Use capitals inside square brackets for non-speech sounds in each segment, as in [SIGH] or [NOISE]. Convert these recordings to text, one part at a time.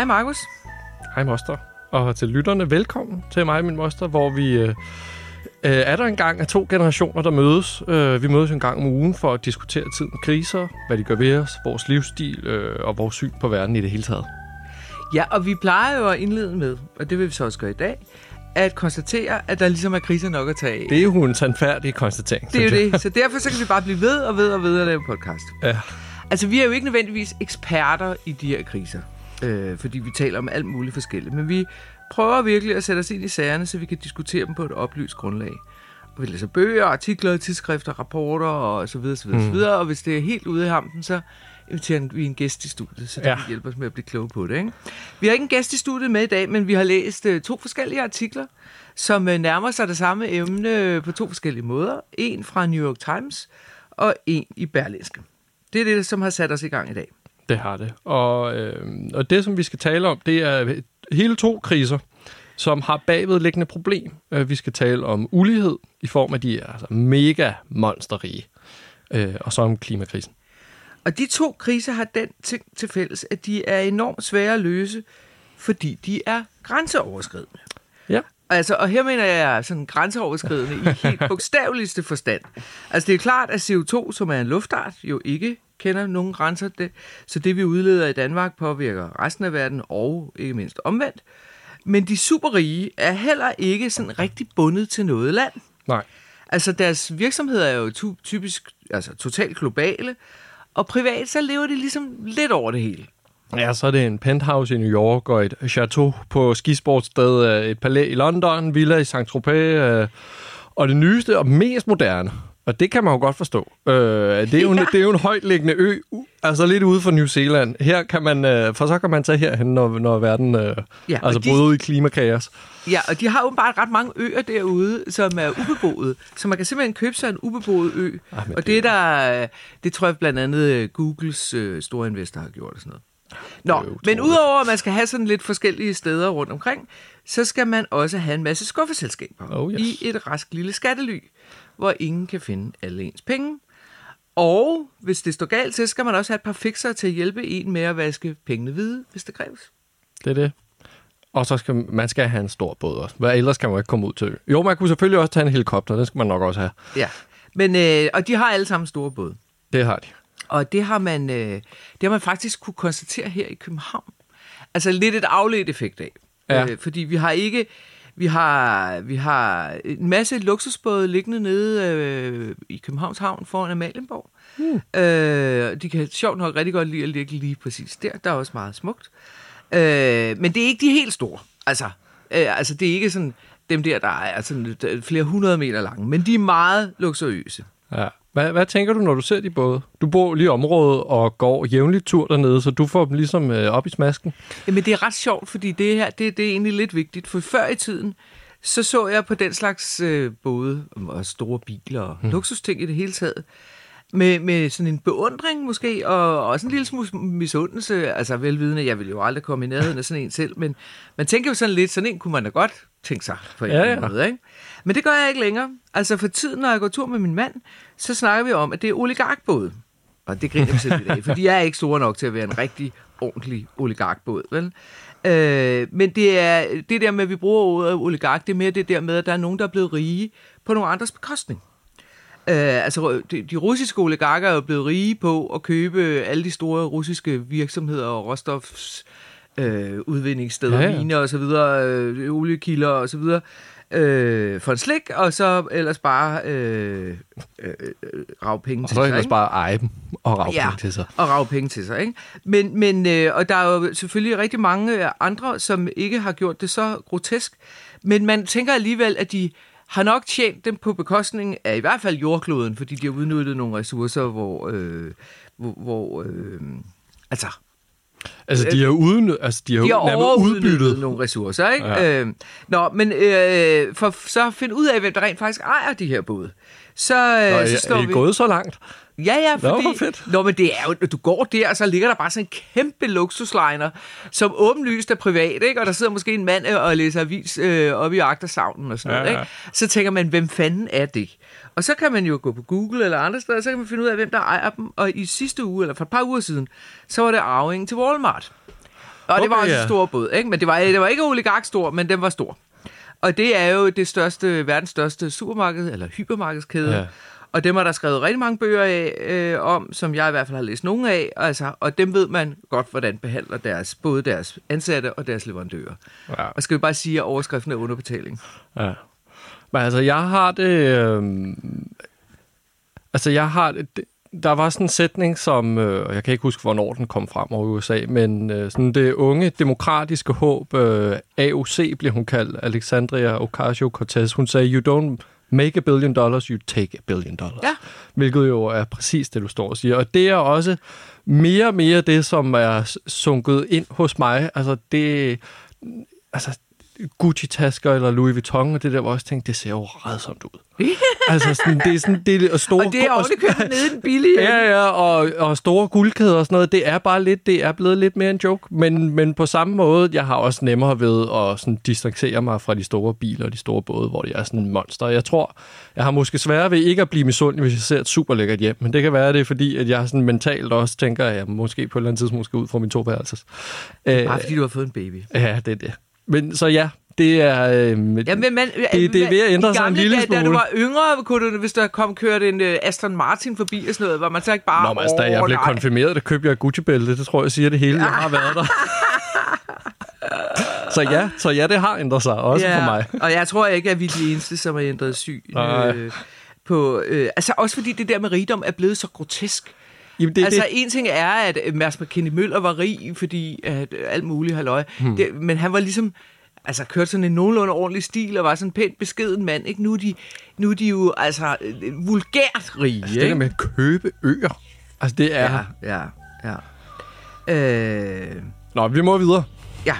Hej Markus. Hej moster. Og til lytterne, velkommen til mig og min moster, hvor vi øh, øh, er der en gang af to generationer, der mødes. Øh, vi mødes en gang om ugen for at diskutere tiden kriser, hvad de gør ved os, vores livsstil øh, og vores syn på verden i det hele taget. Ja, og vi plejer jo at indlede med, og det vil vi så også gøre i dag, at konstatere, at der ligesom er kriser nok at tage af. Det er jo en sandfærdig konstatering. Det er jo det. Så derfor så kan vi bare blive ved og ved og ved at lave podcast. Ja. Altså, vi er jo ikke nødvendigvis eksperter i de her kriser, øh, fordi vi taler om alt muligt forskelligt. Men vi prøver virkelig at sætte os ind i sagerne, så vi kan diskutere dem på et oplyst grundlag. Og vi læser bøger, artikler, tidsskrifter, rapporter og så videre, så videre, mm. så videre. Og hvis det er helt ude i hampen, så inviterer vi en gæst i studiet, så det Ja. kan hjælpe os med at blive kloge på det. Ikke? Vi har ikke en gæst i studiet med i dag, men vi har læst øh, to forskellige artikler, som øh, nærmer sig det samme emne øh, på to forskellige måder. En fra New York Times og en i Berlinske. Det er det, som har sat os i gang i dag. Det har det. Og, øh, og det, som vi skal tale om, det er hele to kriser, som har bagvedliggende problem. Øh, Vi skal tale om ulighed i form af de er altså mega monsterrige, øh, og så om klimakrisen. Og de to kriser har den ting til fælles, at de er enormt svære at løse, fordi de er grænseoverskridende. Ja. Altså, og her mener jeg sådan grænseoverskridende i helt [LAUGHS] bogstaveligste forstand. Altså, det er klart, at CO2, som er en luftart, jo ikke kender nogen grænser. Det, så det, vi udleder i Danmark, påvirker resten af verden og ikke mindst omvendt. Men de superrige er heller ikke sådan rigtig bundet til noget land. Nej. Altså, deres virksomheder er jo typisk altså, totalt globale, og privat, så lever de ligesom lidt over det hele. Ja, så er det en penthouse i New York, og et chateau på skisportsted, øh, et palæ i London, villa i Saint-Tropez, øh, og det nyeste og mest moderne. Og det kan man jo godt forstå. Øh, det, er jo, Ja. det er jo en højtliggende ø, altså lidt ude for New Zealand. Her kan man, øh, for så kan man tage herhen, når, når verden øh, Ja, altså de- bryder ud i klimakaos. Ja, og de har åbenbart ret mange øer derude, som er ubeboede. Så man kan simpelthen købe sig en ubeboet ø. Ej, men og det det, der, det tror jeg blandt andet øh, Googles øh, store investor har gjort og sådan noget. Nå, men udover at man skal have sådan lidt forskellige steder rundt omkring, så skal man også have en masse skuffeselskaber Oh, yes. i et rask lille skattely, hvor ingen kan finde alle ens penge. Og hvis det står galt til, skal man også have et par fixer til at hjælpe en med at vaske pengene hvide, hvis det kræves. Det er det. Og så skal man skal have en stor båd også. Hvad ellers kan man ikke komme ud til. Jo, man kunne selvfølgelig også tage en helikopter. Den skal man nok også have. Ja, men, øh, og de har alle sammen store både. Det har de. Og det har man, øh, det har man faktisk kunne konstatere her i København. Altså lidt et afledt effekt af. Ja. Øh, fordi vi har ikke... Vi har, vi har en masse luksusbåde liggende nede øh, i Københavns Havn foran Amalienborg. Mm. Øh, de kan sjovt nok rigtig godt lide at ligge lige præcis der. Der er også meget smukt. Øh, men det er ikke de helt store. Altså, øh, altså det er ikke sådan dem der, der er altså, flere hundrede meter lange. Men de er meget luksuriøse. Ja. Hvad, hvad tænker du, når du ser de både? Du bor lige i området og går jævnligt tur dernede, så du får dem ligesom øh, op i smasken. Jamen, det er ret sjovt, fordi det her, det, det er egentlig lidt vigtigt. For før i tiden, så så jeg på den slags øh, både og store biler og mm. luksusting i det hele taget, med, med sådan en beundring måske, og også en lille smule misundelse. Altså velvidende, jeg ville jo aldrig komme i nærheden af sådan en selv, men man tænker jo sådan lidt, sådan en kunne man da godt tænke sig på en Ja, ja, måde. Ikke? Men det gør jeg ikke længere. Altså for tiden, når jeg går tur med min mand, så snakker vi om, at det er oligarkbåde. Og det griner vi selv lidt af, for de er ikke store nok til at være en rigtig ordentlig oligarkbåd, vel? Øh, men det er det der med, at vi bruger ordet oligark, det er mere det der med, at der er nogen, der er blevet rige på nogle andres bekostning. Øh, altså, de, de russiske oligarker er jo blevet rige på at købe alle de store russiske virksomheder og råstofs øh, udvindingssteder, Ja, ja, miner og så videre, øh, oliekilder og så videre, øh, for en slik, og så ellers bare øh, øh, øh, rave penge Og til så sig. ellers ikke? bare eje dem og rave ja. til sig. og rave penge til sig. Ikke? Men, men, øh, og der er jo selvfølgelig rigtig mange øh, andre, som ikke har gjort det så grotesk. Men man tænker alligevel, at de har nok tjent dem på bekostning af i hvert fald jordkloden, fordi de har udnyttet nogle ressourcer, hvor, øh, hvor, hvor øh, altså, Altså, de har, uden, altså, de har, de har udbyttet. nogle ressourcer, ikke? Ja. Øh, nå, men øh, for så at finde ud af, hvem der rent faktisk ejer de her både, så, øh, Nå, er, så er står I vi... gået så langt? Ja, ja, Nå, fordi... hvor fedt. Nå, men det er jo, du går der, og så ligger der bare sådan en kæmpe luksusliner, som åbenlyst er privat, ikke? Og der sidder måske en mand øh, og læser avis øh, oppe i agtersavnen og sådan Ja, noget, ikke? Så tænker man, hvem fanden er det? Og så kan man jo gå på Google eller andre steder, så kan man finde ud af, hvem der ejer dem. Og i sidste uge, eller for et par uger siden, så var det arvingen til Walmart. Og det var Okay, også ja. en stor båd, ikke? Men det var, det var ikke oligarkstor, men den var stor. Og det er jo det største, verdens største supermarked, eller hypermarkedskæde. Ja. Og dem er der skrevet rigtig mange bøger af, øh, om, som jeg i hvert fald har læst nogle af. Altså, og dem ved man godt, hvordan behandler deres, både deres ansatte og deres leverandører. Ja. Og skal vi bare sige, at overskriften er underbetaling. Ja. Men altså, jeg har det... Øh, altså, jeg har det... Der var sådan en sætning, som... Øh, jeg kan ikke huske, hvornår den kom frem over USA, men øh, sådan det unge demokratiske håb, øh, AOC blev hun kaldt, Alexandria Ocasio-Cortez, hun sagde, you don't make a billion dollars, you take a billion dollars. Ja. Hvilket jo er præcis det, du står og siger. Og det er også mere og mere det, som er sunket ind hos mig. Altså, det... Altså, Gucci-tasker eller Louis Vuitton, og det der, hvor jeg også tænkte, det ser jo redsomt ud. altså, sådan, det er sådan, det er store... Og det er ovenikøbet nede den billige. [LAUGHS] Ja, ja, og, og store guldkæder og sådan noget, det er bare lidt, det er blevet lidt mere en joke. Men, men på samme måde, jeg har også nemmere ved at sådan distancere mig fra de store biler og de store både, hvor de er sådan en monster. Jeg tror, jeg har måske sværere ved ikke at blive misundelig, hvis jeg ser et super lækkert hjem. Men det kan være, det er fordi, at jeg sådan mentalt også tænker, at jeg måske på et eller andet tidspunkt skal ud fra min toværelses. Øh, Bare fordi du har fået en baby. ja, det er det. Men så ja, det er... Øh, Ja, men, man, det, det er ved at ændre sig en lille dage, Da du smule. var yngre, kunne du, hvis der kom kørt en uh, Aston Martin forbi og sådan noget, var man så ikke bare... Nå, men altså, da jeg "Åh, blev nej." konfirmeret, der købte jeg Gucci-bælte. Det tror jeg siger det hele. Jeg har været der. [LAUGHS] så ja, så ja, det har ændret sig, også ja, for mig. Og jeg tror ikke, at vi er de eneste, som har ændret syn. Øh, på, øh, altså også fordi det der med rigdom er blevet så grotesk. Jamen, det, altså det, en ting er, at øh, Mads McKinney Møller var rig, fordi at øh, alt muligt halløj. Hmm. Det, men han var ligesom altså kørte sådan en nogenlunde ordentlig stil og var sådan en pænt beskeden mand. Ikke? Nu, er de, nu er de jo altså øh, vulgært rige. det der med at købe øer. Altså, det er... Ja, ja, ja. Øh, Nå, vi må videre. ja.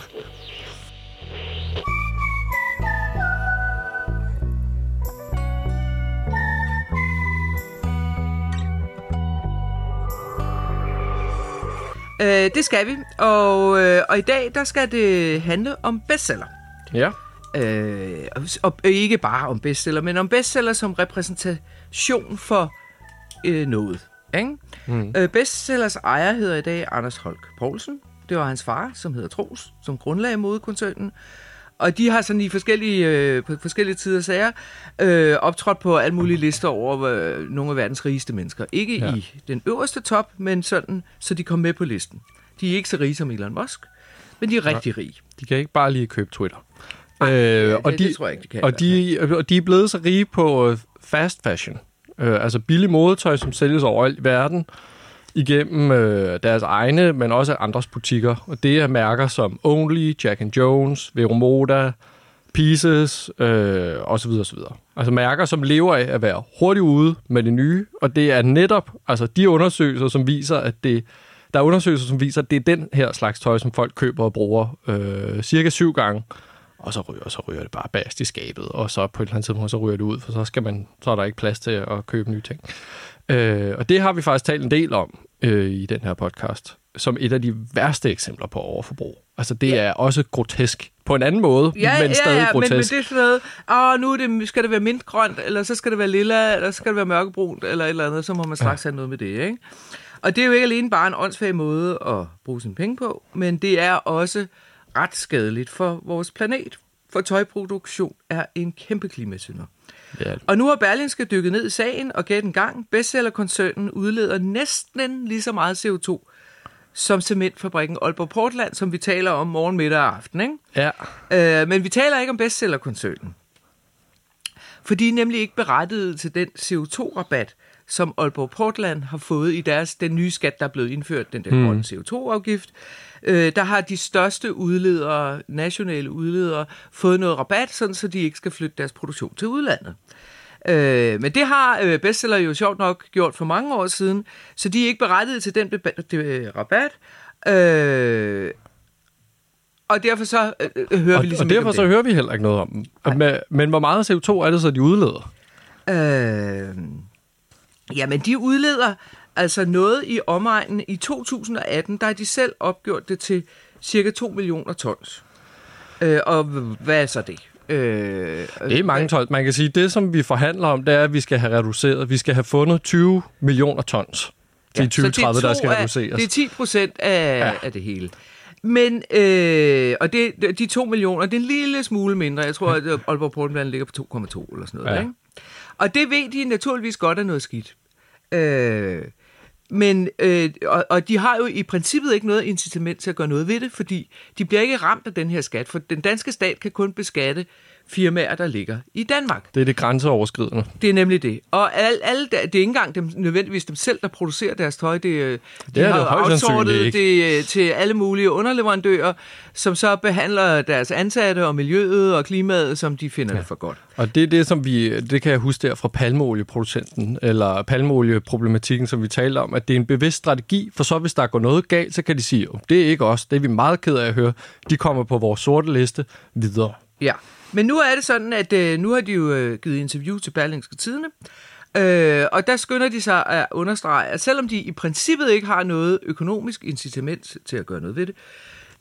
Øh, det skal vi, og, øh, og i dag der skal det handle om bestseller. Ja. Øh, og, og ikke bare om bestseller, men om bestseller som repræsentation for øh, noget. Ikke? Mm. Øh, bestsellers ejer hedder i dag Anders Holk Poulsen. Det var hans far, som hedder Tros, som grundlagde modekoncernen. Og de har sådan i forskellige, øh, på forskellige tider sager øh, optrådt på alle mulige lister over øh, nogle af verdens rigeste mennesker. Ikke Ja. ja. i den øverste top, men sådan, så de kom med på listen. De er ikke så rige som Elon Musk, men de er rigtig rige. De kan ikke bare lige købe Twitter. Øh, og, det de, tror jeg ikke, de kan i og, de, og de er blevet så rige på øh, fast fashion. Øh, altså billig modetøj, som sælges overalt i verden igennem øh, deres egne, men også andres butikker. Og det er mærker som Only, Jack and Jones, Vero Moda, Pieces øh, osv. osv. Altså mærker, som lever af at være hurtigt ude med det nye. Og det er netop altså de undersøgelser, som viser, at det der er undersøgelser, som viser, at det er den her slags tøj, som folk køber og bruger øh, cirka syv gange. Og så ryger, så ryger det bare bast i skabet, og så på et eller andet tidspunkt, så ryger det ud, for så, skal man, så er der ikke plads til at købe nye ting. Øh, og det har vi faktisk talt en del om øh, i den her podcast, som et af de værste eksempler på overforbrug. Altså det er også grotesk på en anden måde, Ja, men stadig ja, ja, men, grotesk. men det er sådan noget, åh, nu er det, skal det være mintgrønt, eller så skal det være lilla, eller så skal det være mørkebrunt, eller et eller andet, så må man straks have noget med det, ikke? Og det er jo ikke alene bare en åndssvag måde at bruge sine penge på, men det er også ret skadeligt for vores planet. For tøjproduktion er en kæmpe klimasynder. Ja, Og nu har Berlinske dykket ned i sagen og gæt en gang, bestsellerkoncernen udleder næsten lige så meget CO2 som cementfabrikken Aalborg Portland, som vi taler om morgen, middag og aften, ikke? ja. Øh, men vi taler ikke om bestsellerkoncernen. For de er nemlig ikke berettiget til den CO2-rabat, som Aalborg Portland har fået i deres den nye skat, der er blevet indført, den der grønne CO2-afgift. Øh, der har de største udledere, nationale udledere, fået noget rabat, sådan så de ikke skal flytte deres produktion til udlandet. Øh, men det har øh, bestseller jo sjovt nok gjort for mange år siden, så de er ikke berettiget til den beba- de, rabat. Øh, og derfor så øh, øh, hører Og, vi ligesom og derfor så hører vi heller ikke noget om dem. Men, men hvor meget CO2 er det så, de udleder? Øh, jamen, de udleder altså noget i omegnen. I 2018, der har de selv opgjort det til cirka 2 millioner tons. Øh, og hvad er så det? Øh, Det er mange tons. Man kan sige, det, som vi forhandler om, det er, at vi skal have reduceret. Vi skal have fundet 20 millioner tons til ja, så det er 2030, der skal af- reduceres. Det er 10 procent af, Ja. af det hele. Men, øh, og det, de to millioner, det er en lille smule mindre. Jeg tror, at Aalborg Portland ligger på 2,2 eller sådan noget. Ja. Ikke? Og det ved de naturligvis godt er noget skidt. Øh, men, øh, og, og de har jo i princippet ikke noget incitament til at gøre noget ved det, fordi de bliver ikke ramt af den her skat, for den danske stat kan kun beskatte firmaer, der ligger i Danmark. Det er det grænseoverskridende. Det er nemlig det. Og alle, alle det er ikke engang dem, nødvendigvis dem selv, der producerer deres tøj. Det, øh, de er det har sandsynligt outsourcet ikke. det øh, til alle mulige underleverandører, som så behandler deres ansatte og miljøet og klimaet, som de finder ja. det for godt. Og det er det, som vi, det kan jeg huske der fra palmeolieproducenten, eller palmeolieproblematikken, som vi talte om, at det er en bevidst strategi, for så hvis der går noget galt, så kan de sige, "Jo, det er ikke os, det er vi meget ked af at høre, de kommer på vores sorte liste videre. Ja. Men nu er det sådan, at øh, nu har de jo øh, givet interview til Berlingske Tidene, øh, og der skynder de sig at understrege, at selvom de i princippet ikke har noget økonomisk incitament til at gøre noget ved det,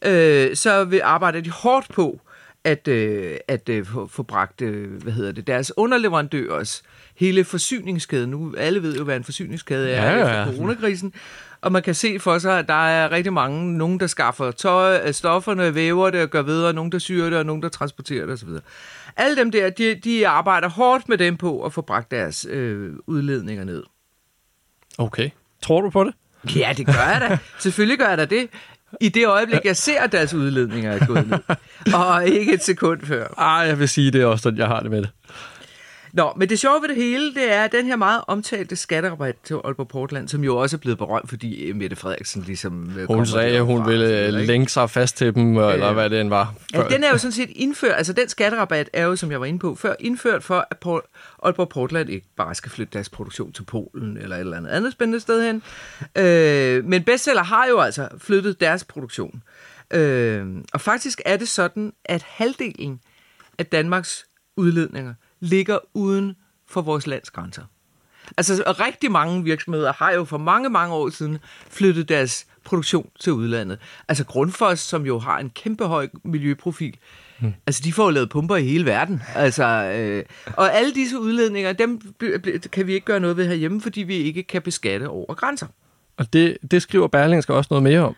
øh, så vil arbejder de hårdt på at, øh, at øh, få, få bragt øh, hvad hedder det, deres underleverandørers hele forsyningskæde. Nu alle ved jo, hvad en forsyningskæde er Ja, ja, ja, efter coronakrisen. Og man kan se for sig, at der er rigtig mange, nogen der skaffer tøj, øh, stofferne, væver det og gør videre, nogen der syr det, og nogen der transporterer det osv. Alle dem der, de, de arbejder hårdt med dem på at få bragt deres øh, udledninger ned. Okay. Tror du på det? Ja, det gør jeg da. Selvfølgelig gør jeg da det. I det øjeblik, jeg ser, at deres udledninger er gået ned. Og ikke et sekund før. Ej, jeg vil sige, det er også sådan, jeg har det med det. Nå, men det sjove ved det hele, det er den her meget omtalte skatterabat til Aalborg Portland, som jo også er blevet berømt, fordi øh, Mette Frederiksen ligesom... øh, Hun sagde, at hun ville øh, ikke? lænke sig fast til dem, eller hvad det end var. Ja, den er jo sådan set indført, altså den skatterabat er jo, som jeg var inde på før, indført for, at Aalborg Portland ikke bare skal flytte deres produktion til Polen eller et eller andet andet spændende sted hen. Øh, men bestseller har jo altså flyttet deres produktion. Øh, og faktisk er det sådan, at halvdelen af Danmarks udledninger ligger uden for vores lands grænser. Altså rigtig mange virksomheder har jo for mange, mange år siden flyttet deres produktion til udlandet. Altså Grundfos, som jo har en kæmpe høj miljøprofil, hmm. altså de får jo lavet pumper i hele verden. Altså, øh, og alle disse udledninger, dem kan vi ikke gøre noget ved herhjemme, fordi vi ikke kan beskatte over grænser. Og det, det skriver Berlingske også noget mere om.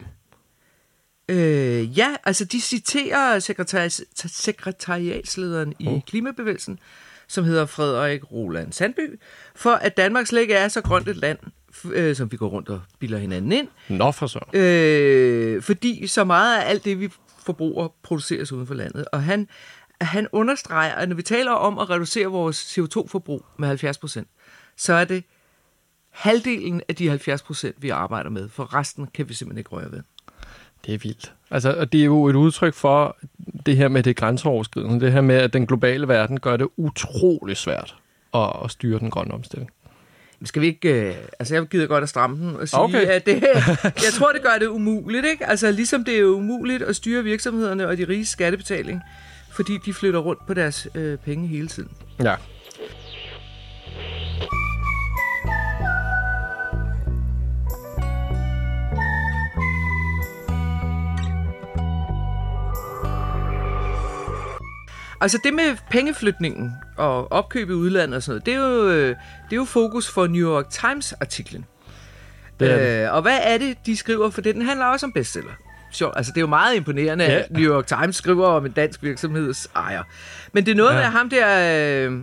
Øh, ja, altså de citerer sekretari- sekretariatslederen i Oh. Klimabevægelsen, som hedder Frederik Roland Sandby, for at Danmark slet ikke er så grønt et land, øh, som vi går rundt og bilder hinanden ind, Nå for så. øh, fordi så meget af alt det, vi forbruger, produceres uden for landet. Og han, han understreger, at når vi taler om at reducere vores CO2-forbrug med 70 procent, så er det halvdelen af de 70 procent, vi arbejder med, for resten kan vi simpelthen ikke røre ved. Det er vildt. Altså, og det er jo et udtryk for det her med det grænseoverskridende. Det her med, at den globale verden gør det utrolig svært at, at styre den grønne omstilling. Skal vi ikke... Øh, altså, jeg gider godt at stramme den og sige, Okay. at det, [LAUGHS] jeg tror, det gør det umuligt, ikke? Altså, ligesom det er umuligt at styre virksomhederne og de rige skattebetaling, fordi de flytter rundt på deres øh, penge hele tiden. Ja. Altså, det med pengeflytningen og opkøb i udlandet og sådan noget, det er jo, øh, det er jo fokus for New York Times-artiklen. Øh, og hvad er det, de skriver? For det, den handler også om bestseller. Sjovt. Altså, det er jo meget imponerende, Ja. at New York Times skriver om en dansk virksomheds ejer. Men det er noget Ja. med ham der... Øh,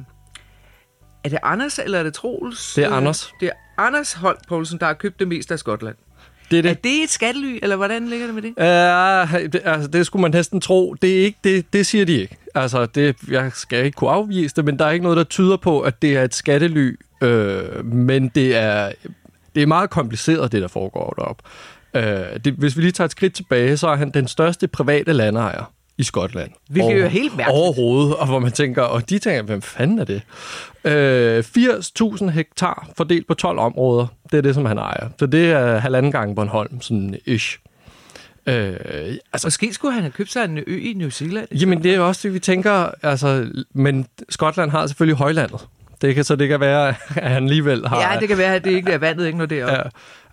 er det Anders, eller er det Troels? Det er Anders. Det er Anders Holt Poulsen, der har købt det meste af Skotland. Det er det. Er det et skattely, eller hvordan ligger det med det? Ja, det, altså, det skulle man næsten tro. Det, er ikke, det, det siger de ikke. Altså, det, jeg skal ikke kunne afvise det, men der er ikke noget, der tyder på, at det er et skattely. Øh, men det er, det er meget kompliceret, det der foregår deroppe. Øh, det, hvis vi lige tager et skridt tilbage, så er han den største private landejer i Skotland. Jo er helt mærkeligt. Overhovedet, og hvor man tænker, og de tænker, hvem fanden er det? Øh, 80.000 hektar fordelt på 12 områder, det er det, som han ejer. Så det er halvanden gang Bornholm, sådan ish. Øh, altså, Måske skulle han have købt sig en ø i New Zealand. jamen, det er jo også det, vi tænker, altså, men Skotland har selvfølgelig højlandet. Det kan, så det kan være, [LAUGHS] at han alligevel har... Ja, det kan være, at det ikke er vandet ikke når det er Ja,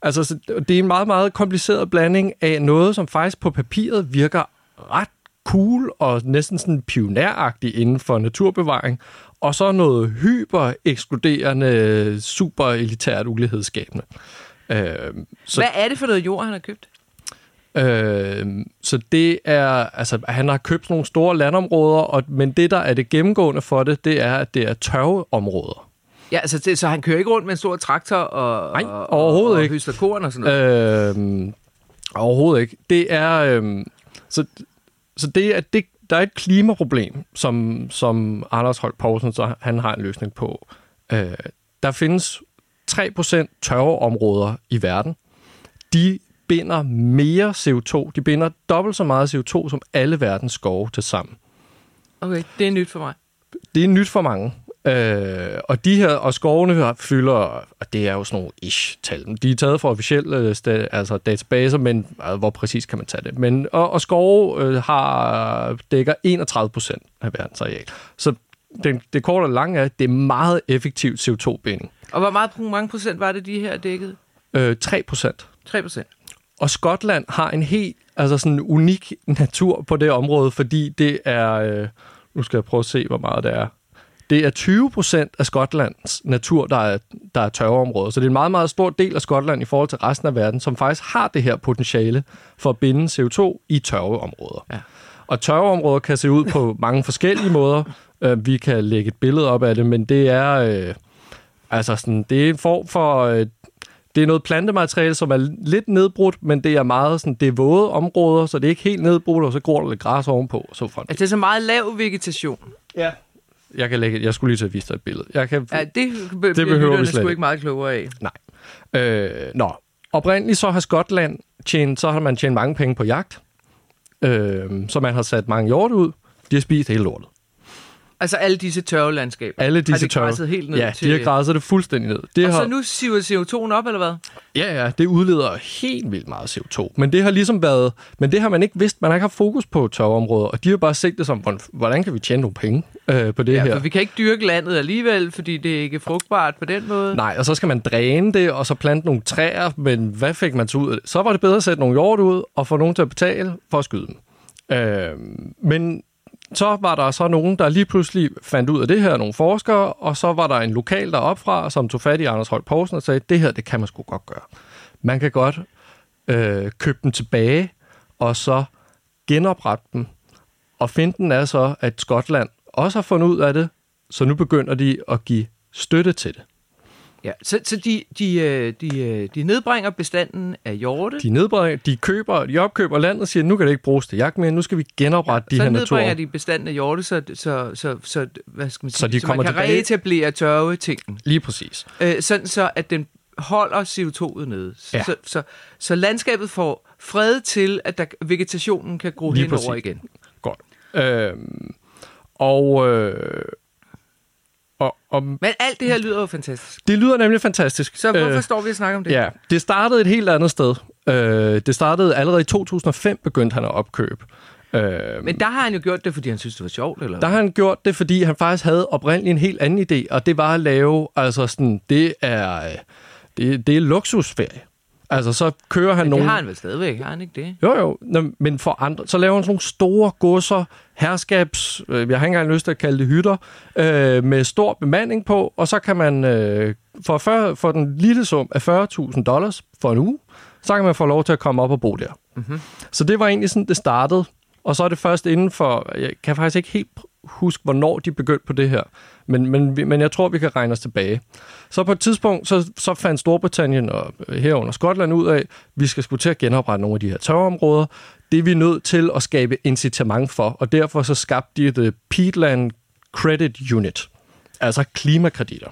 altså, så det er en meget, meget kompliceret blanding af noget, som faktisk på papiret virker ret cool og næsten sådan pioneragtigt inden for naturbevaring, og så noget hyper ekskluderende, super elitært ulighedsskabende. Øh, så Hvad er det for noget jord, han har købt? Øh, så det er, altså han har købt nogle store landområder, og, men det der er det gennemgående for det, det er, at det er tørveområder. Ja, altså, det, så han kører ikke rundt med en stor traktor og, Nej, og, overhovedet og, ikke. og høster korn og sådan noget. Øh, overhovedet ikke. Det er, øh, så, så det er, det, der er et klimaproblem, som, som Anders Holt Poulsen så han har en løsning på. Øh, der findes 3% tørveområder i verden. De binder mere CO2. De binder dobbelt så meget CO2 som alle verdens skove til sammen. Okay, det er nyt for mig. Det er nyt for mange. Øh, og de her, og skovene fylder, og det er jo sådan nogle ish-tal. De er taget fra officielle sta- altså databaser, men altså, hvor præcis kan man tage det? Men, og, og skove øh, har, dækker 31 procent af verdens areal. Så det, det korte og lange er, at det er meget effektiv CO2-binding. Og hvor meget, mange procent var det, de her dækket? Øh, 3 procent. 3 procent. Og Skotland har en helt altså sådan unik natur på det område, fordi det er, øh, nu skal jeg prøve at se, hvor meget det er. Det er 20 procent af Skotlands natur, der er, der er tørveområder. Så det er en meget, meget stor del af Skotland i forhold til resten af verden, som faktisk har det her potentiale for at binde CO2 i tørveområder. Ja. Og tørveområder kan se ud på [LAUGHS] mange forskellige måder. Øh, Vi kan lægge et billede op af det, men det er, øh, altså sådan, det er en form for... Øh, det er noget plantemateriale, som er lidt nedbrudt, men det er meget sådan, det er våde områder, så det er ikke helt nedbrudt, og så gror der lidt græs ovenpå. Og så frem. Altså, det er så meget lav vegetation. Ja. Jeg, kan lægge, jeg skulle lige til at vise dig et billede. Jeg kan, Ja, det, be- det behøver vi slet ikke. ikke meget klogere af. Nej. Øh, nå. Oprindeligt så har Skotland tjent, så har man tjent mange penge på jagt. Øh, så man har sat mange hjorte ud. De har spist hele lortet. Altså alle disse tørvelandskaber. Alle disse har de tørre- græsset helt ned Ja, til... de har græsset det fuldstændig ned. Det Og har, så nu siver CO2'en op, eller hvad? Ja, ja, det udleder helt vildt meget CO2. Men det har ligesom været, men det har man ikke vidst. Man har ikke haft fokus på tørveområder, og de har bare set det som, hvordan- kan vi tjene nogle penge øh, på det Ja, her? for vi kan ikke dyrke landet alligevel, fordi det er ikke frugtbart på den måde. Nej, og så skal man dræne det, og så plante nogle træer, men hvad fik man så ud af det? Så var det bedre at sætte nogle hjort ud, og få nogen til at betale for at skyde dem. Øh, men så var der så nogen, der lige pludselig fandt ud af det her, nogle forskere, og så var der en lokal deropfra, som tog fat i Anders Holt Poulsen og sagde, det her, det kan man sgu godt gøre. Man kan godt øh, købe dem tilbage, og så genoprette dem. Og finden er så, at Skotland også har fundet ud af det, så nu begynder de at give støtte til det. Ja, så, så de, de, øh, de, øh, de nedbringer bestanden af hjorte. De nedbringer, de køber, de opkøber landet og siger, nu kan det ikke bruges til jagt mere, nu skal vi genoprette de så her nedbringer naturer. de bestanden af hjorte, så, så, så, så, hvad skal man sige, Så de så man kan tilbage- reetablere tørvetingen, Lige præcis. øh, sådan så at den holder CO2'et nede. Ja. Så, så, så landskabet får fred til, at der, vegetationen kan gro Lige henover præcis. igen. Godt. Øhm, og, øh, og, og Men alt det her lyder jo fantastisk. det lyder nemlig fantastisk. Så hvorfor står vi og snakker om det? Ja, det startede et helt andet sted. Øh, det startede allerede i 2005, begyndte han at opkøbe. Øh, Men der har han jo gjort det, fordi han synes, det var sjovt, eller Der har han gjort det, fordi han faktisk havde oprindeligt en helt anden idé, og det var at lave, altså sådan, det er, øh, det, det er luksusferie. Altså, så kører han Men nogle... det har han vel stadigvæk, har han ikke det? Jo, jo, men for andre, så laver han sådan nogle store godser, herskabs, øh, jeg har ikke engang lyst til at kalde det hytter, øh, med stor bemanding på, og så kan man øh, for, 40, for den lille sum af 40.000 dollars for en uge, så kan man få lov til at komme op og bo der. Mm-hmm. Så det var egentlig sådan, det startede, og så er det først inden for, jeg kan faktisk ikke helt huske, hvornår de begyndte på det her, men, men, men jeg tror, vi kan regne os tilbage. Så på et tidspunkt, så, så fandt Storbritannien og øh, herunder Skotland ud af, at vi skal skulle til at genoprette nogle af de her tørveområder. Det er vi nødt til at skabe incitament for, og derfor så skabte de The øh, Peatland Credit Unit, altså klimakreditter.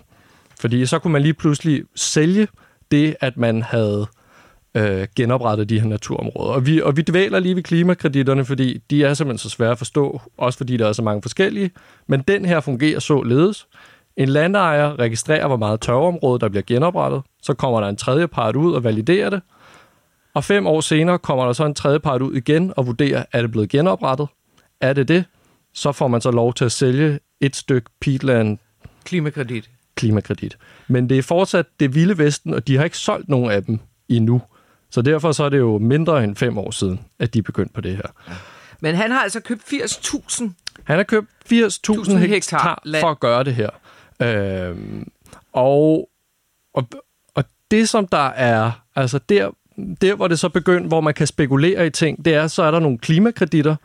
Fordi så kunne man lige pludselig sælge det, at man havde øh, genoprettet de her naturområder. Og vi, og vi dvæler lige ved klimakreditterne, fordi de er simpelthen så svære at forstå, også fordi der er så mange forskellige. Men den her fungerer således. En landejer registrerer, hvor meget tørveområde, der bliver genoprettet. Så kommer der en tredje part ud og validerer det. Og fem år senere kommer der så en tredje part ud igen og vurderer, er det blevet genoprettet? Er det det? Så får man så lov til at sælge et stykke peatland Klimakredit. klimakredit. Men det er fortsat det vilde vesten, og de har ikke solgt nogen af dem endnu. Så derfor så er det jo mindre end fem år siden, at de er begyndt på det her. Men han har altså købt 80.000. Han har købt 80.000 hektar hektar land. for at gøre det her. Øhm, og, og, og det, som der er, altså der, der, hvor det så begynder, hvor man kan spekulere i ting, det er, så er der nogle klimakreditter.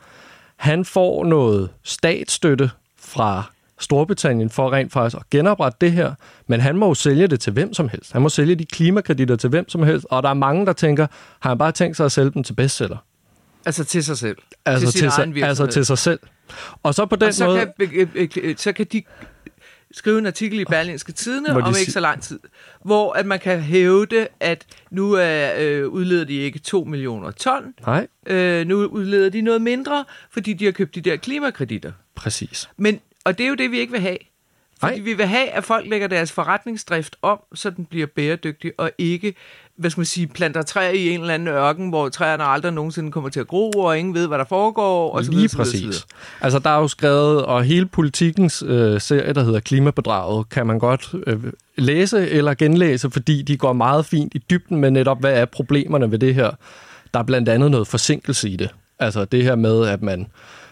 Han får noget statsstøtte fra Storbritannien for rent faktisk at genoprette det her, men han må jo sælge det til hvem som helst. Han må sælge de klimakreditter til hvem som helst, og der er mange, der tænker, har han bare tænkt sig at sælge dem til bestseller? Altså til sig selv. Altså til, egen sig, altså til sig selv. Og så på den og så måde... kan, øh, øh, øh, så kan de skrive en artikel i Berlingske Tidene om ikke så lang tid, hvor at man kan hævde, at nu er, øh, udleder de ikke 2 millioner ton, Nej, øh, nu udleder de noget mindre, fordi de har købt de der klimakreditter. præcis. Men, og det er jo det, vi ikke vil have. Fordi Nej. vi vil have, at folk lægger deres forretningsdrift om, så den bliver bæredygtig, og ikke, hvad skal man sige, planter træer i en eller anden ørken, hvor træerne aldrig nogensinde kommer til at gro, og ingen ved, hvad der foregår, og så Lige videre, videre, så præcis. videre. Altså, der er jo skrevet, og hele politikens øh, serie, der hedder Klimabedraget, kan man godt øh, læse eller genlæse, fordi de går meget fint i dybden med netop, hvad er problemerne ved det her. Der er blandt andet noget forsinkelse i det. Altså det her med, at man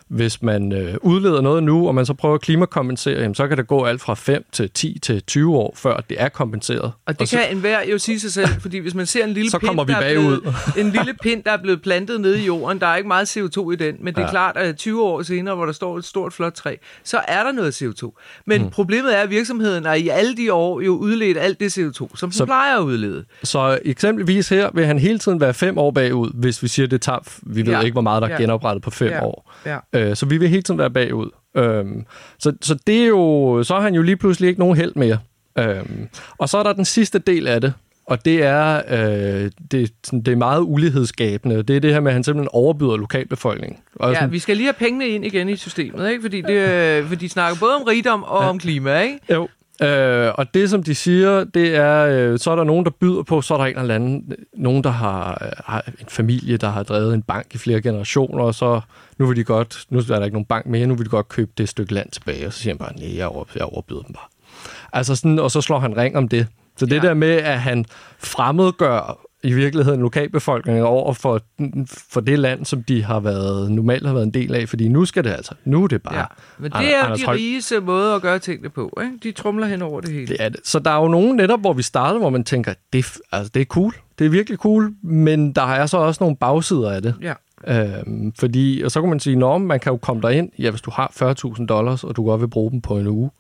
hvis man øh, udleder noget nu, og man så prøver at klimakompensere, jamen, så kan det gå alt fra 5 til 10 til 20 år, før det er kompenseret. Og det så, kan enhver jo sige sig selv, fordi hvis man ser en lille [LAUGHS] Så pind, kommer vi der bagud. blevet, [LAUGHS] en lille pind, der er blevet plantet nede i jorden, der er ikke meget CO2 i den, men det er Ja. klart, at 20 år senere, hvor der står et stort, flot træ, så er der noget CO2. Men mm. problemet er, at virksomheden har i alle de år jo udledt alt det CO2, som den Så- plejer at udlede. Så eksempelvis her vil han hele tiden være fem år bagud, hvis vi siger, det tager, vi ved Ja. ikke, hvor meget der er Ja. genoprettet på fem Ja. år. Ja. Øh, så vi vil hele tiden være bagud. Øhm, så, så det er jo, så har han jo lige pludselig ikke nogen held mere. Øhm, og så er der den sidste del af det, og det er, øh, det, sådan, det er meget ulighedsskabende. Det er det her med, at han simpelthen overbyder lokalbefolkningen. Og Ja, sådan, vi skal lige have pengene ind igen i systemet, ikke? Fordi, det, øh, fordi de snakker både om rigdom og ja. om klima, ikke? Jo. Øh, og det, som de siger, det er, øh, så er der nogen, der byder på, så er der en eller anden, nogen, der har, øh, har en familie, der har drevet en bank i flere generationer, og så nu vil de godt, nu er der ikke nogen bank mere, nu vil de godt købe det stykke land tilbage, og så siger han bare, nej, jeg, over, jeg overbyder dem bare. Altså sådan, og så slår han ring om det. Så det Ja. der med, at han fremmedgør i virkeligheden lokalbefolkningen over for, for det land, som de har været, normalt har været en del af, fordi nu skal det altså, nu er det bare... Ja. Men det er jo Anders de Holm- riges øh, måde at gøre tingene på, ikke? De trumler hen over det hele. Det er det. Så der er jo nogen netop, hvor vi startede, hvor man tænker, det, altså, det er cool. Det er virkelig cool, men der er så også nogle bagsider af det. Ja. Øhm, fordi, og så kan man sige, at man kan jo komme derind, ja, hvis du har 40.000 dollars, og du godt vil bruge dem på en uge,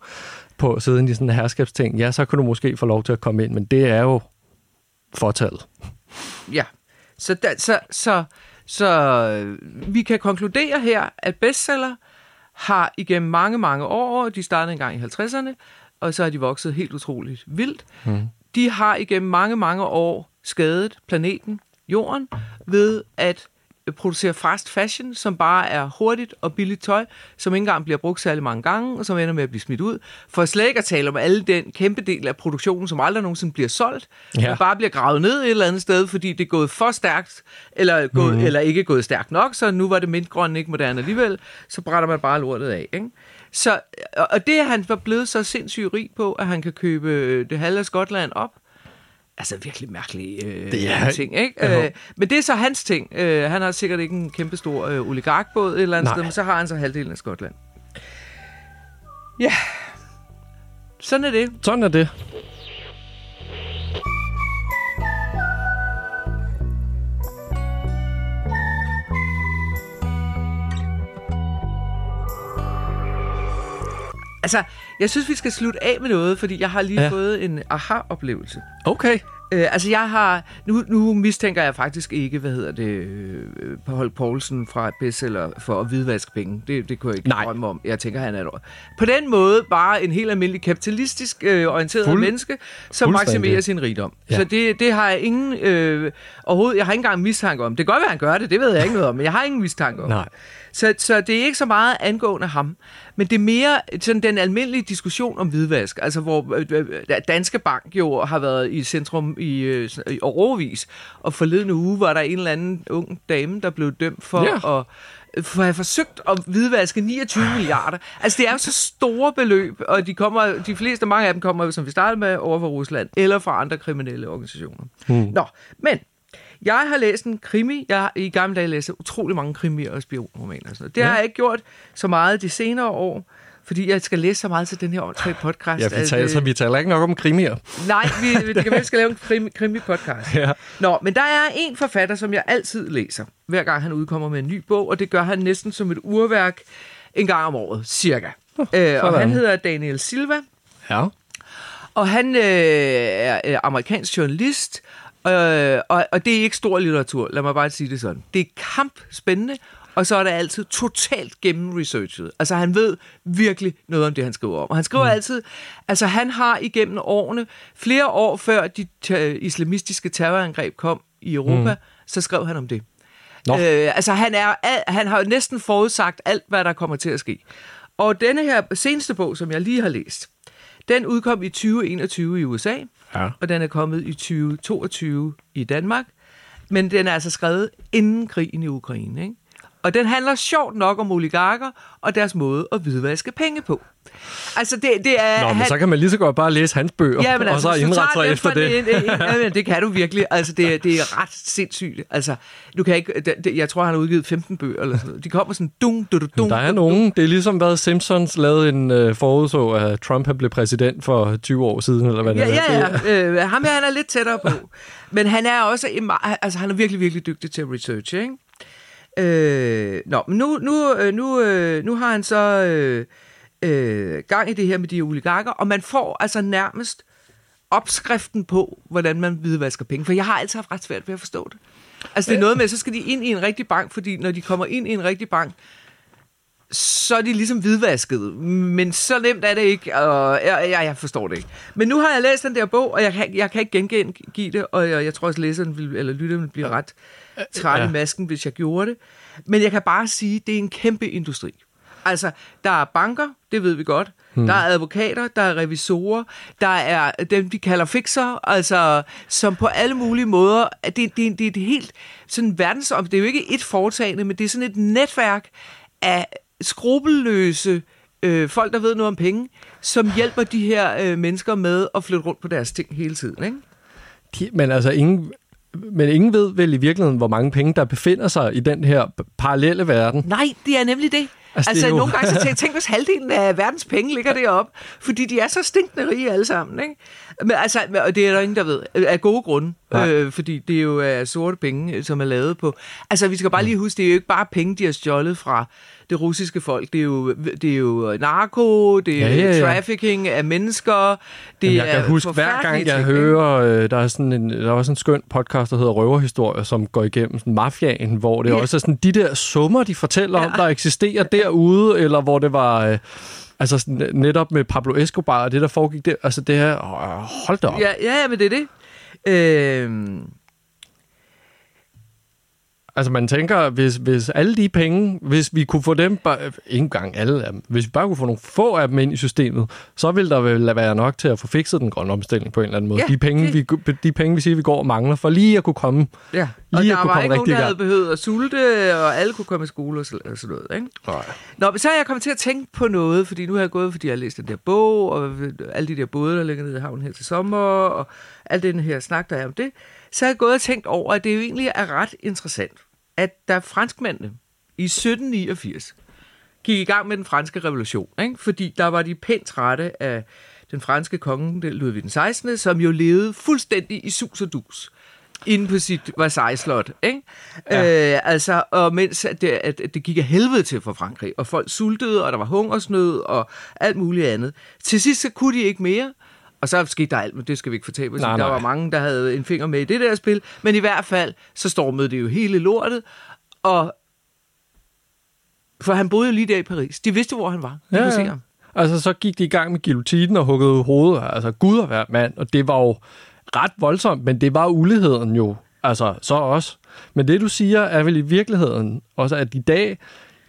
på at sidde i sådan en herskabsting, ja, så kan du måske få lov til at komme ind, men det er jo fortaget. Ja, så, der, så, så, så øh, vi kan konkludere her, at bestseller har igennem mange, mange år, de startede engang i 50'erne, og så har de vokset helt utroligt vildt. Mm. De har igennem mange, mange år skadet planeten, jorden, ved at producere fast fashion, som bare er hurtigt og billigt tøj, som ikke engang bliver brugt særlig mange gange, og som ender med at blive smidt ud. For slet ikke at tale om alle den kæmpe del af produktionen, som aldrig nogensinde bliver solgt, Ja. men bare bliver gravet ned et eller andet sted, fordi det er gået for stærkt, eller, gået, mm. eller ikke gået stærkt nok, så nu var det mintgrønne ikke moderne alligevel, så brænder man bare lortet af. Ikke? Så, og- og det er han var blevet så sindssygt rig på, at han kan købe øh, det halve af Skotland op, Altså virkelig mærkelige øh, Det er- ting, ikke? Øh, men det er så hans ting. Øh, han har sikkert ikke en kæmpe stor øh, oligarkbåd et eller andet Nej. sted, men så har han så halvdelen af Skotland. Ja, sådan er det. Sådan er det. Altså, jeg synes, vi skal slutte af med noget, fordi jeg har lige Ja. fået en aha-oplevelse. Okay. Øh, altså, jeg har... Nu, nu mistænker jeg faktisk ikke, hvad hedder det, øh, Paul Poulsen fra bestseller for at hvidvaske penge. Det, det kunne jeg ikke Nej. drømme om. Jeg tænker, han er et, på den måde bare en helt almindelig kapitalistisk øh, orienteret Fuld- menneske, som maksimerer sin rigdom. Ja. Så det, det har jeg ingen... Øh, overhovedet, jeg har ikke engang mistanke om. Det kan godt være, han gør det, det ved jeg ikke noget om, men jeg har ingen mistanke om. Nej. Så, så det er ikke så meget angående ham, men det er mere sådan den almindelige diskussion om hvidvask, altså hvor øh, øh, Danske Bank jo har været i centrum i, øh, i overvis, og forleden uge var der en eller anden ung dame, der blev dømt for Ja. at for at have forsøgt at hvidvaske 29 milliarder. Altså, det er jo så store beløb, og de, kommer, de fleste, mange af dem kommer, som vi startede med, over fra Rusland, eller fra andre kriminelle organisationer. Hmm. Nå, men jeg har læst en krimi. Jeg har i gamle dage læst utrolig mange krimier og spionromaner. Og sådan noget. Det ja. har jeg ikke gjort så meget de senere år, fordi jeg skal læse så meget til den her åndssvage podcast. Ja, vi at, taler, øh, så vi taler ikke nok om krimier. Nej, vi, vi, det kan [LAUGHS] vi skal lave en krimi, krimi-podcast. Ja. Nå, men der er en forfatter, som jeg altid læser, hver gang han udkommer med en ny bog, og det gør han næsten som et urværk en gang om året, cirka. Øh, og han hedder Daniel Silva, Ja. og han øh, er øh, amerikansk journalist, øh, og, og det er ikke stor litteratur, lad mig bare sige det sådan. Det er kampspændende, og så er det altid totalt gennemresearchet. Altså han ved virkelig noget om det, han skriver om. Og han skriver mm. altid, altså han har igennem årene, flere år før de islamistiske terrorangreb kom i Europa, mm. så skrev han om det. Nå. Øh, altså han, er, al- han har jo næsten forudsagt alt, hvad der kommer til at ske. Og denne her seneste bog, som jeg lige har læst, den udkom i 2021 i USA, Ja. og den er kommet i 2022 i Danmark. Men den er altså skrevet inden krigen i Ukraine. Ikke? Og den handler sjovt nok om oligarker og deres måde at hvidvaske penge på. Altså det, det er... Nå, men han- så kan man lige så godt bare læse hans bøger, Ja, men og altså, så hvis du indrette sig efter det. ene- ja, men det kan du virkelig. Altså, det, det er ret sindssygt. Altså, du kan ikke... Det, det, jeg tror, han har udgivet 15 bøger eller sådan noget. De kommer sådan... Dung, du, du, dung, Der er nogen, det er ligesom hvad Simpsons lavede en øh, forudså, at Trump blev præsident for 20 år siden, eller hvad det Ja, er. ja, ja. Øh, ham her, han er lidt tættere på. Men han er også... Altså, han er virkelig, virkelig dygtig til at researche, ikke? Øh, nå, men nu, nu, øh, nu, øh, nu har han så øh, øh, gang i det her med de oligarker, og man får altså nærmest opskriften på, hvordan man hvidvasker penge. For jeg har altid haft ret svært ved at forstå det. Altså det er noget med, så skal de ind i en rigtig bank, fordi når de kommer ind i en rigtig bank, så er de ligesom hvidvasket. Men så nemt er det ikke, og jeg, jeg, jeg forstår det ikke. Men nu har jeg læst den der bog, og jeg kan, jeg kan ikke gengive det, og jeg, jeg tror også, læseren vil, eller lytteren vil blive ret træt Ja. i masken, hvis jeg gjorde det. Men jeg kan bare sige, det er en kæmpe industri. Altså, der er banker, det ved vi godt. Hmm. Der er advokater, der er revisorer, der er dem, de kalder fixer, altså, som på alle mulige måder, det, det, det, er et helt sådan verdensom, det er jo ikke et foretagende, men det er sådan et netværk af skrupelløse øh, folk, der ved noget om penge, som hjælper de her øh, mennesker med at flytte rundt på deres ting hele tiden, ikke? De, men altså, ingen, men ingen ved vel i virkeligheden, hvor mange penge, der befinder sig i den her parallelle verden. Nej, det er nemlig det. Altså, Altså, det jo- nogle gange så tænker jeg, tænk, hvis halvdelen af verdens penge ligger deroppe, fordi de er så stinkende rige alle sammen, ikke? Men altså, og det er der ingen, der ved, af gode grunde, Nej. øh, fordi det er jo er sorte penge, som er lavet på. Altså, vi skal bare lige huske, det er jo ikke bare penge, de har stjålet fra det russiske folk. Det er jo, det er jo narko, det er Ja, ja, ja. trafficking af mennesker, det Jamen, jeg er kan huske, hver gang jeg ting, hører, øh, der er sådan en, der er også en skøn podcast, der hedder Røverhistorie, som går igennem sådan mafiaen, hvor det Ja. også er sådan de der summer, de fortæller om, Ja. der eksisterer derude, eller hvor det var... Øh, Altså sådan, netop med Pablo Escobar og det, der foregik der. Altså det her, åh, hold da op. Ja, ja, men det er det. Øhm, Altså man tænker, hvis, hvis alle de penge, hvis vi kunne få dem, bare, ikke engang alle af dem, hvis vi bare kunne få nogle få af dem ind i systemet, så ville der vel være nok til at få fikset den grønne omstilling på en eller anden måde. Ja, de, penge, det- vi, de penge, vi siger, vi går og mangler, for lige at kunne komme. ja. Og Lige at der kunne var komme ikke nogen, der havde behøvet at sulte, og alle kunne komme i skole og sådan noget, ikke? Nej. Nå, men så er jeg kommet til at tænke på noget, fordi nu har jeg gået, fordi jeg har læst den der bog, og alle de der både, der ligger nede i havnen her til sommer, og al den her snak, der er om det. Så har jeg gået og tænkt over, at det jo egentlig er ret interessant, at der franskmændene i 1789 gik i gang med den franske revolution, ikke? fordi der var de pænt trætte af den franske konge, Ludvig den 16., som jo levede fuldstændig i sus og dus inde på sit Versailles-slot, ikke? Ja. Øh, altså, og mens at det, at det gik af helvede til for Frankrig, og folk sultede, og der var hungersnød, og alt muligt andet. Til sidst så kunne de ikke mere, og så skete der alt, men det skal vi ikke fortælle, Nej, der nej. var mange, der havde en finger med i det der spil, men i hvert fald, så stormede det jo hele lortet, og for han boede lige der i Paris. De vidste, hvor han var. De Ja, kunne se ham. Altså, så gik de i gang med guillotinen og huggede hovedet. Altså, Gud og hver mand. Og det var jo ret voldsomt, men det var uligheden jo. Altså, så også. Men det, du siger, er vel i virkeligheden også, at i dag,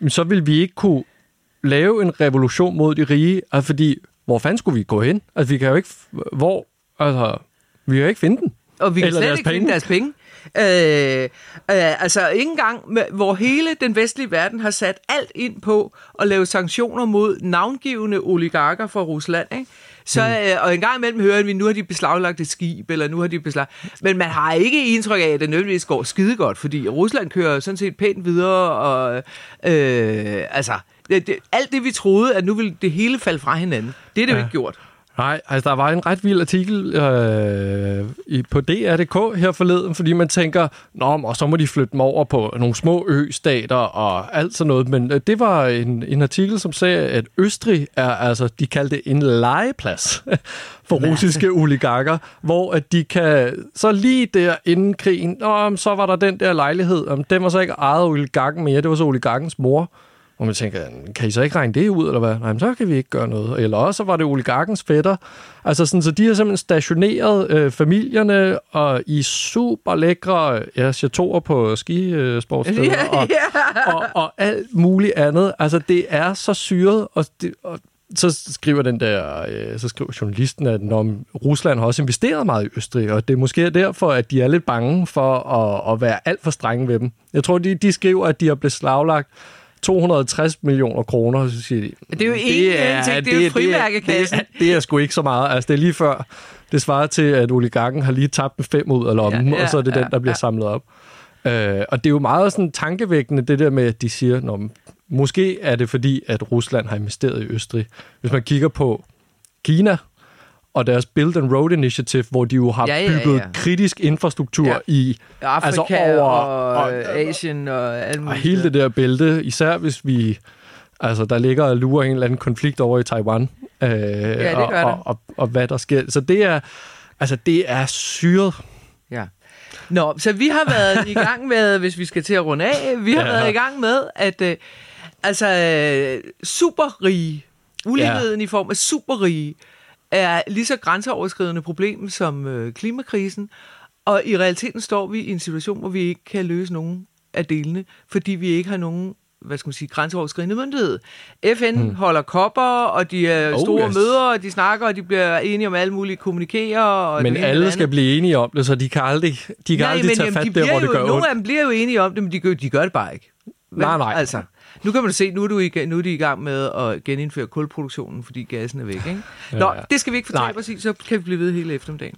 så vil vi ikke kunne lave en revolution mod de rige. Altså, fordi, hvor fanden skulle vi gå hen? Altså, vi kan jo ikke... Hvor... Altså, vi kan jo ikke finde den. Og vi kan Eller slet deres ikke finde penge. deres penge. Øh, øh, altså ikke engang, med, hvor hele den vestlige verden har sat alt ind på at lave sanktioner mod navngivende oligarker fra Rusland, ikke? Så, Hmm. øh, og en gang imellem hører vi, nu har de beslaglagt et skib, eller nu har de beslag... Men man har ikke indtryk af, at det nødvendigvis går skide godt, fordi Rusland kører sådan set pænt videre, og øh, altså, det, alt det, vi troede, at nu ville det hele falde fra hinanden, det er det ja. Jo ikke gjort. Nej, altså der var en ret vild artikel øh, i, på DR.dk her forleden, fordi man tænker, Nå, og så må de flytte dem over på nogle små østater og alt sådan noget. Men øh, det var en, en artikel, som sagde, at Østrig er, altså, de kaldte det en legeplads [LAUGHS] for russiske oligarker, hvor at de kan, så lige der inden krigen, Nå, så var der den der lejlighed, om den var så ikke ejet af oligarken mere, det var så oligarkens mor. Og man tænker, kan I så ikke regne det ud, eller hvad? Nej, men så kan vi ikke gøre noget. Eller også var det oligarkens fætter. Altså sådan, så de har simpelthen stationeret øh, familierne og i super lækre ja, på skisportsteder Ja, og, og, og alt muligt andet. Altså, det er så syret, og, det, og så skriver den der, øh, så skriver journalisten, at når Rusland har også investeret meget i Østrig, og det er måske derfor, at de er lidt bange for at, at være alt for strenge ved dem. Jeg tror, de, de skriver, at de har beslaglagt 260 millioner kroner, så siger de. Det er jo en ting, det er jo frimærkekassen. Det, er- det er sgu ikke så meget. Altså, det er lige før, det svarer til, at oligarken har lige tabt en fem ud af lommen, Ja, ja, og så er det den, ja, der bliver ja. samlet op. Øh, og det er jo meget sådan tankevækkende, det der med, at de siger, Nå, måske er det fordi, at Rusland har investeret i Østrig. Hvis man kigger på Kina og deres Build and Road Initiative, hvor de jo har Ja, ja, bygget ja. kritisk infrastruktur Ja. i Afrika Altså over- og, og- Asien og alt og muligt. hele det der bælte, især hvis vi... Altså, der ligger og lurer en eller anden konflikt over i Taiwan. Øh, det og, gør der. og, og, og, hvad der sker. Så det er... Altså, det er syret. Ja. Nå, så vi har været [LAUGHS] i gang med, hvis vi skal til at runde af, vi har Ja. ja. været i gang med, at øh, altså øh, superrige, uligheden ja. i form af superrige, er lige så grænseoverskridende problem som øh, klimakrisen, og i realiteten står vi i en situation, hvor vi ikke kan løse nogen af delene, fordi vi ikke har nogen hvad skal man sige, grænseoverskridende myndighed. FN hmm. holder kopper, og de er Oh, store yes. møder, og de snakker, og de bliver enige om alle mulige kommunikerer. Og Men det alle det skal blive enige om det, så de kan aldrig, de kan Nej, aldrig men tage jamen, fat de der, hvor det jo, gør Nogle ondt. af dem bliver jo enige om det, men de gør, de gør det bare ikke. Vel? Nej, nej. Altså, nu kan man se, nu er, du i, nu er de i gang med at genindføre kulproduktionen, fordi gassen er væk. Ikke? Nå, Ja, det skal vi ikke fortælle præcis, så kan vi blive ved hele eftermiddagen.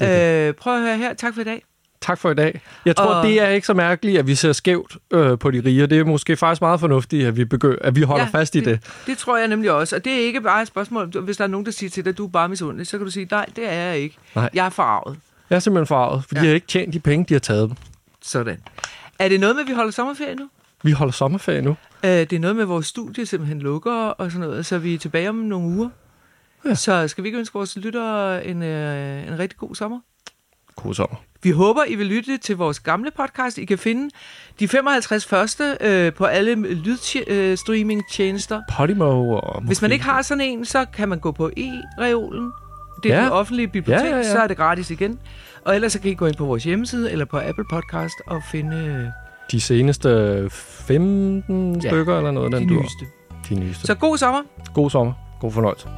Det Øh, prøv at høre her. Tak for i dag. Tak for i dag. Jeg tror, Og- det er ikke så mærkeligt, at vi ser skævt øh, på de rige. Det er måske faktisk meget fornuftigt, at vi, begynder, at vi holder ja, fast i det. det. Det tror jeg nemlig også. Og det er ikke bare et spørgsmål. Hvis der er nogen, der siger til dig, at du er bare misundelig, så kan du sige, nej, det er jeg ikke. Nej. Jeg er farvet. Jeg er simpelthen farvet, for ja. De har ikke tjent de penge, de har taget dem. Sådan. Er det noget med, at vi holder sommerferie nu? Vi holder sommerferie nu. Øh, det er noget med, at vores studie simpelthen lukker og sådan noget, så vi er tilbage om nogle uger. Ja. Så skal vi ikke ønske vores lyttere en, øh, en rigtig god sommer? God sommer. Vi håber, I vil lytte til vores gamle podcast. I kan finde de 55 første øh, på alle lydstreaming-tjenester. Podimo og... Hvis man ikke har sådan en, så kan man gå på e-reolen. Det er Ja. det offentlige bibliotek, Ja, ja, ja. så er det gratis igen. Og ellers så kan I gå ind på vores hjemmeside eller på Apple Podcast og finde øh, De seneste 15 Ja. stykker eller noget. de Den nyeste. De nyeste. Så god sommer. God sommer. God fornøjelse.